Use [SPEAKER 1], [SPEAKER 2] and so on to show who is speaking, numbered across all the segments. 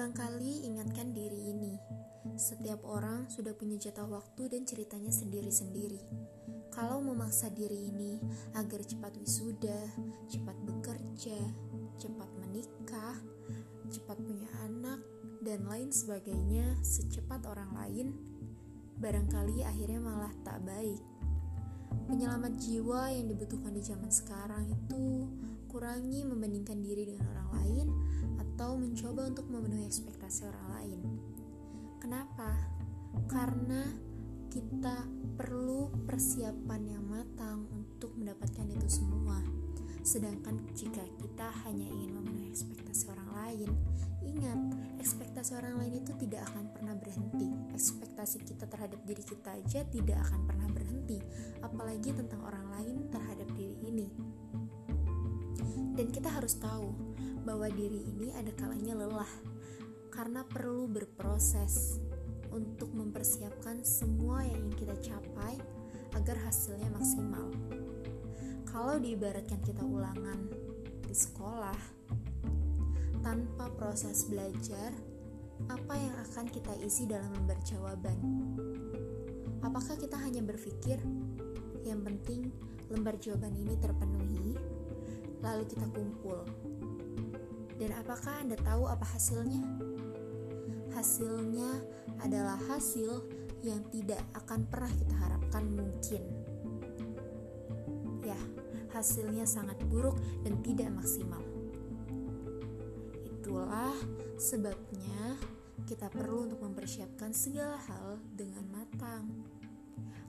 [SPEAKER 1] Berulang kali ingatkan diri ini. Setiap orang sudah punya jatah waktu dan ceritanya sendiri-sendiri. Kalau memaksa diri ini agar cepat wisuda, cepat bekerja, cepat menikah, cepat punya anak, dan lain sebagainya secepat orang lain, barangkali akhirnya malah tak baik. Penyelamat jiwa yang dibutuhkan di zaman sekarang itu kurangi membandingkan diri dengan orang lain atau mencoba untuk memenuhi ekspektasi orang lain. Kenapa? Karena kita perlu persiapan yang matang untuk mendapatkan itu semua. Sedangkan jika kita hanya ingin memenuhi ekspektasi orang lain, ingat, ekspektasi orang lain itu tidak akan pernah berhenti. Ekspektasi kita terhadap diri kita aja tidak akan pernah berhenti, apalagi tentang orang lain terhadap diri ini. Dan kita harus tahu bahwa diri ini ada kalanya lelah karena perlu berproses untuk mempersiapkan semua yang ingin kita capai agar hasilnya maksimal. Kalau diibaratkan kita ulangan di sekolah, tanpa proses belajar, apa yang akan kita isi dalam lembar jawaban? Apakah kita hanya berpikir, yang penting lembar jawaban ini terpenuhi, lalu kita kumpul dan apakah Anda tahu apa hasilnya? Hasilnya adalah hasil yang tidak akan pernah kita harapkan mungkin. Ya, hasilnya sangat buruk dan tidak maksimal. Itulah sebabnya kita perlu untuk mempersiapkan segala hal dengan matang.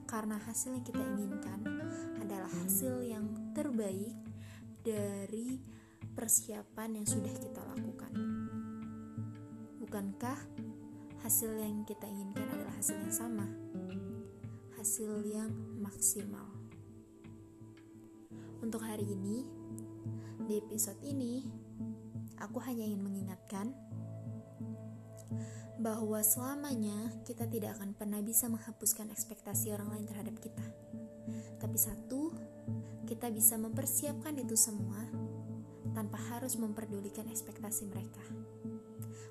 [SPEAKER 1] Karena hasil yang kita inginkan adalah hasil yang terbaik dari persiapan yang sudah kita lakukan. Bukankah hasil yang kita inginkan adalah hasil yang sama? Hasil yang maksimal. Untuk hari ini, di episode ini, aku hanya ingin mengingatkan bahwa selamanya kita tidak akan pernah bisa menghapuskan ekspektasi orang lain terhadap kita. Tapi satu, kita bisa mempersiapkan itu semua tanpa harus memperdulikan ekspektasi mereka.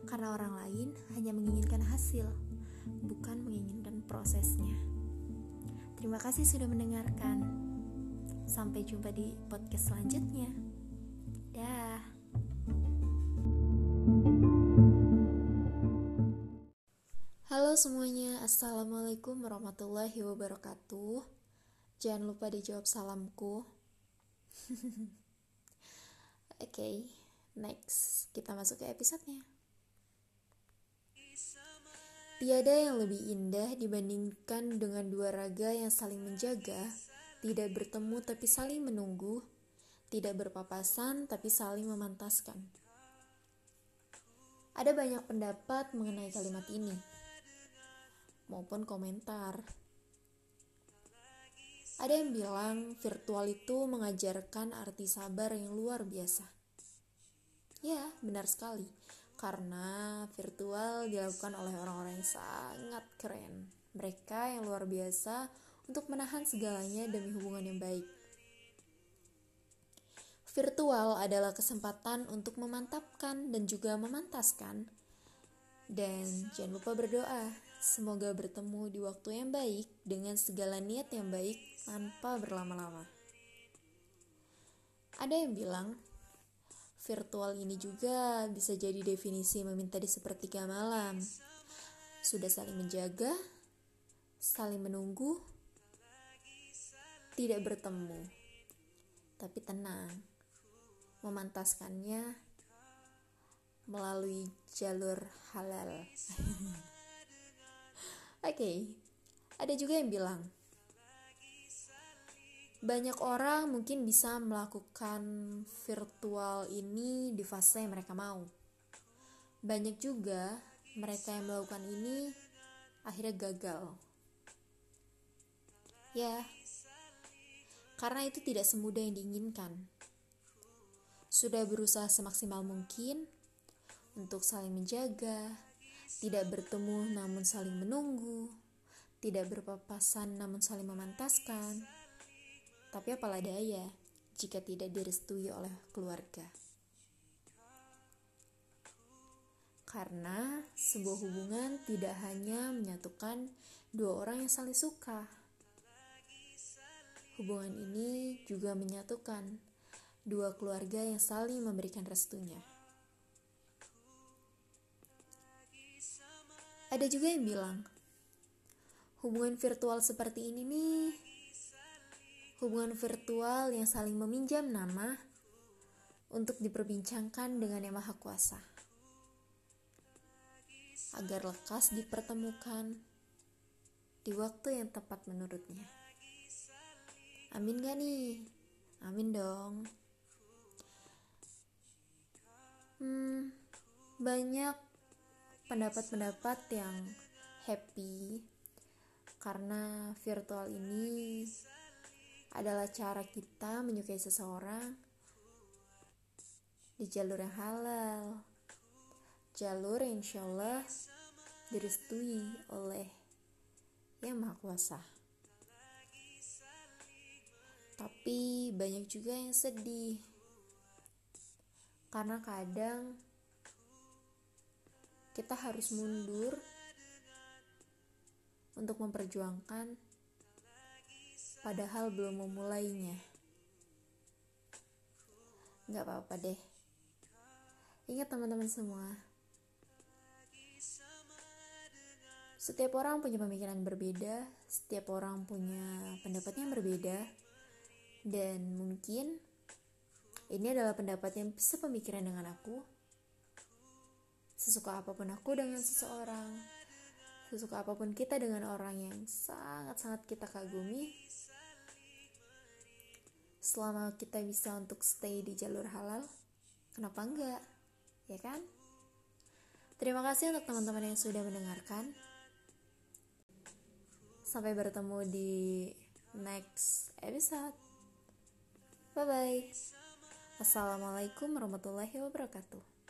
[SPEAKER 1] Karena orang lain hanya menginginkan hasil, bukan menginginkan prosesnya. Terima kasih sudah mendengarkan. Sampai jumpa di podcast selanjutnya. Dah. Halo semuanya, Assalamualaikum warahmatullahi wabarakatuh. Jangan lupa dijawab salamku. Oke, okay, next kita masuk ke episodenya. Tiada yang lebih indah dibandingkan dengan dua raga yang saling menjaga, tidak bertemu tapi saling menunggu, tidak berpapasan tapi saling memantaskan. Ada banyak pendapat mengenai kalimat ini, maupun komentar. Ada yang bilang virtual itu mengajarkan arti sabar yang luar biasa. Ya, benar sekali. Karena virtual dilakukan oleh orang-orang yang sangat keren. Mereka yang luar biasa untuk menahan segalanya demi hubungan yang baik. Virtual adalah kesempatan untuk memantapkan dan juga memantaskan. Dan jangan lupa berdoa Semoga bertemu di waktu yang baik dengan segala niat yang baik tanpa berlama-lama. Ada yang bilang, virtual ini juga bisa jadi definisi meminta di sepertiga malam. Sudah saling menjaga, saling menunggu, tidak bertemu, tapi tenang, memantaskannya melalui jalur halal. Oke, okay. ada juga yang bilang banyak orang mungkin bisa melakukan virtual ini di fase yang mereka mau. Banyak juga mereka yang melakukan ini akhirnya gagal. Ya, karena itu tidak semudah yang diinginkan. Sudah berusaha semaksimal mungkin untuk saling menjaga, tidak bertemu namun saling menunggu, tidak berpapasan namun saling memantaskan. Tapi apalah daya jika tidak direstui oleh keluarga. Karena sebuah hubungan tidak hanya menyatukan dua orang yang saling suka. Hubungan ini juga menyatukan dua keluarga yang saling memberikan restunya. Ada juga yang bilang, hubungan virtual seperti ini nih, hubungan virtual yang saling meminjam nama untuk diperbincangkan dengan Yang Maha Kuasa. Agar lekas dipertemukan di waktu yang tepat menurutnya. Amin gak nih? Amin dong. Hmm, banyak pendapat-pendapat yang happy. Karena virtual ini adalah cara kita menyukai seseorang di jalur yang halal. Jalur yang insya Allah direstui oleh yang maha kuasa. Tapi banyak juga yang sedih. Karena kadang kita harus mundur untuk memperjuangkan padahal belum memulainya. Gak apa-apa deh. Ingat teman-teman semua. Setiap orang punya pemikiran berbeda, setiap orang punya pendapat yang berbeda, dan mungkin ini adalah pendapat yang bisa pemikiran dengan aku, sesuka apa pun aku dengan seseorang, sesuka apa pun kita dengan orang yang sangat-sangat kita kagumi, selama kita bisa untuk stay di jalur halal, kenapa enggak? Ya kan? Terima kasih untuk teman-teman yang sudah mendengarkan. Sampai bertemu di next episode. Bye bye. Assalamualaikum warahmatullahi wabarakatuh.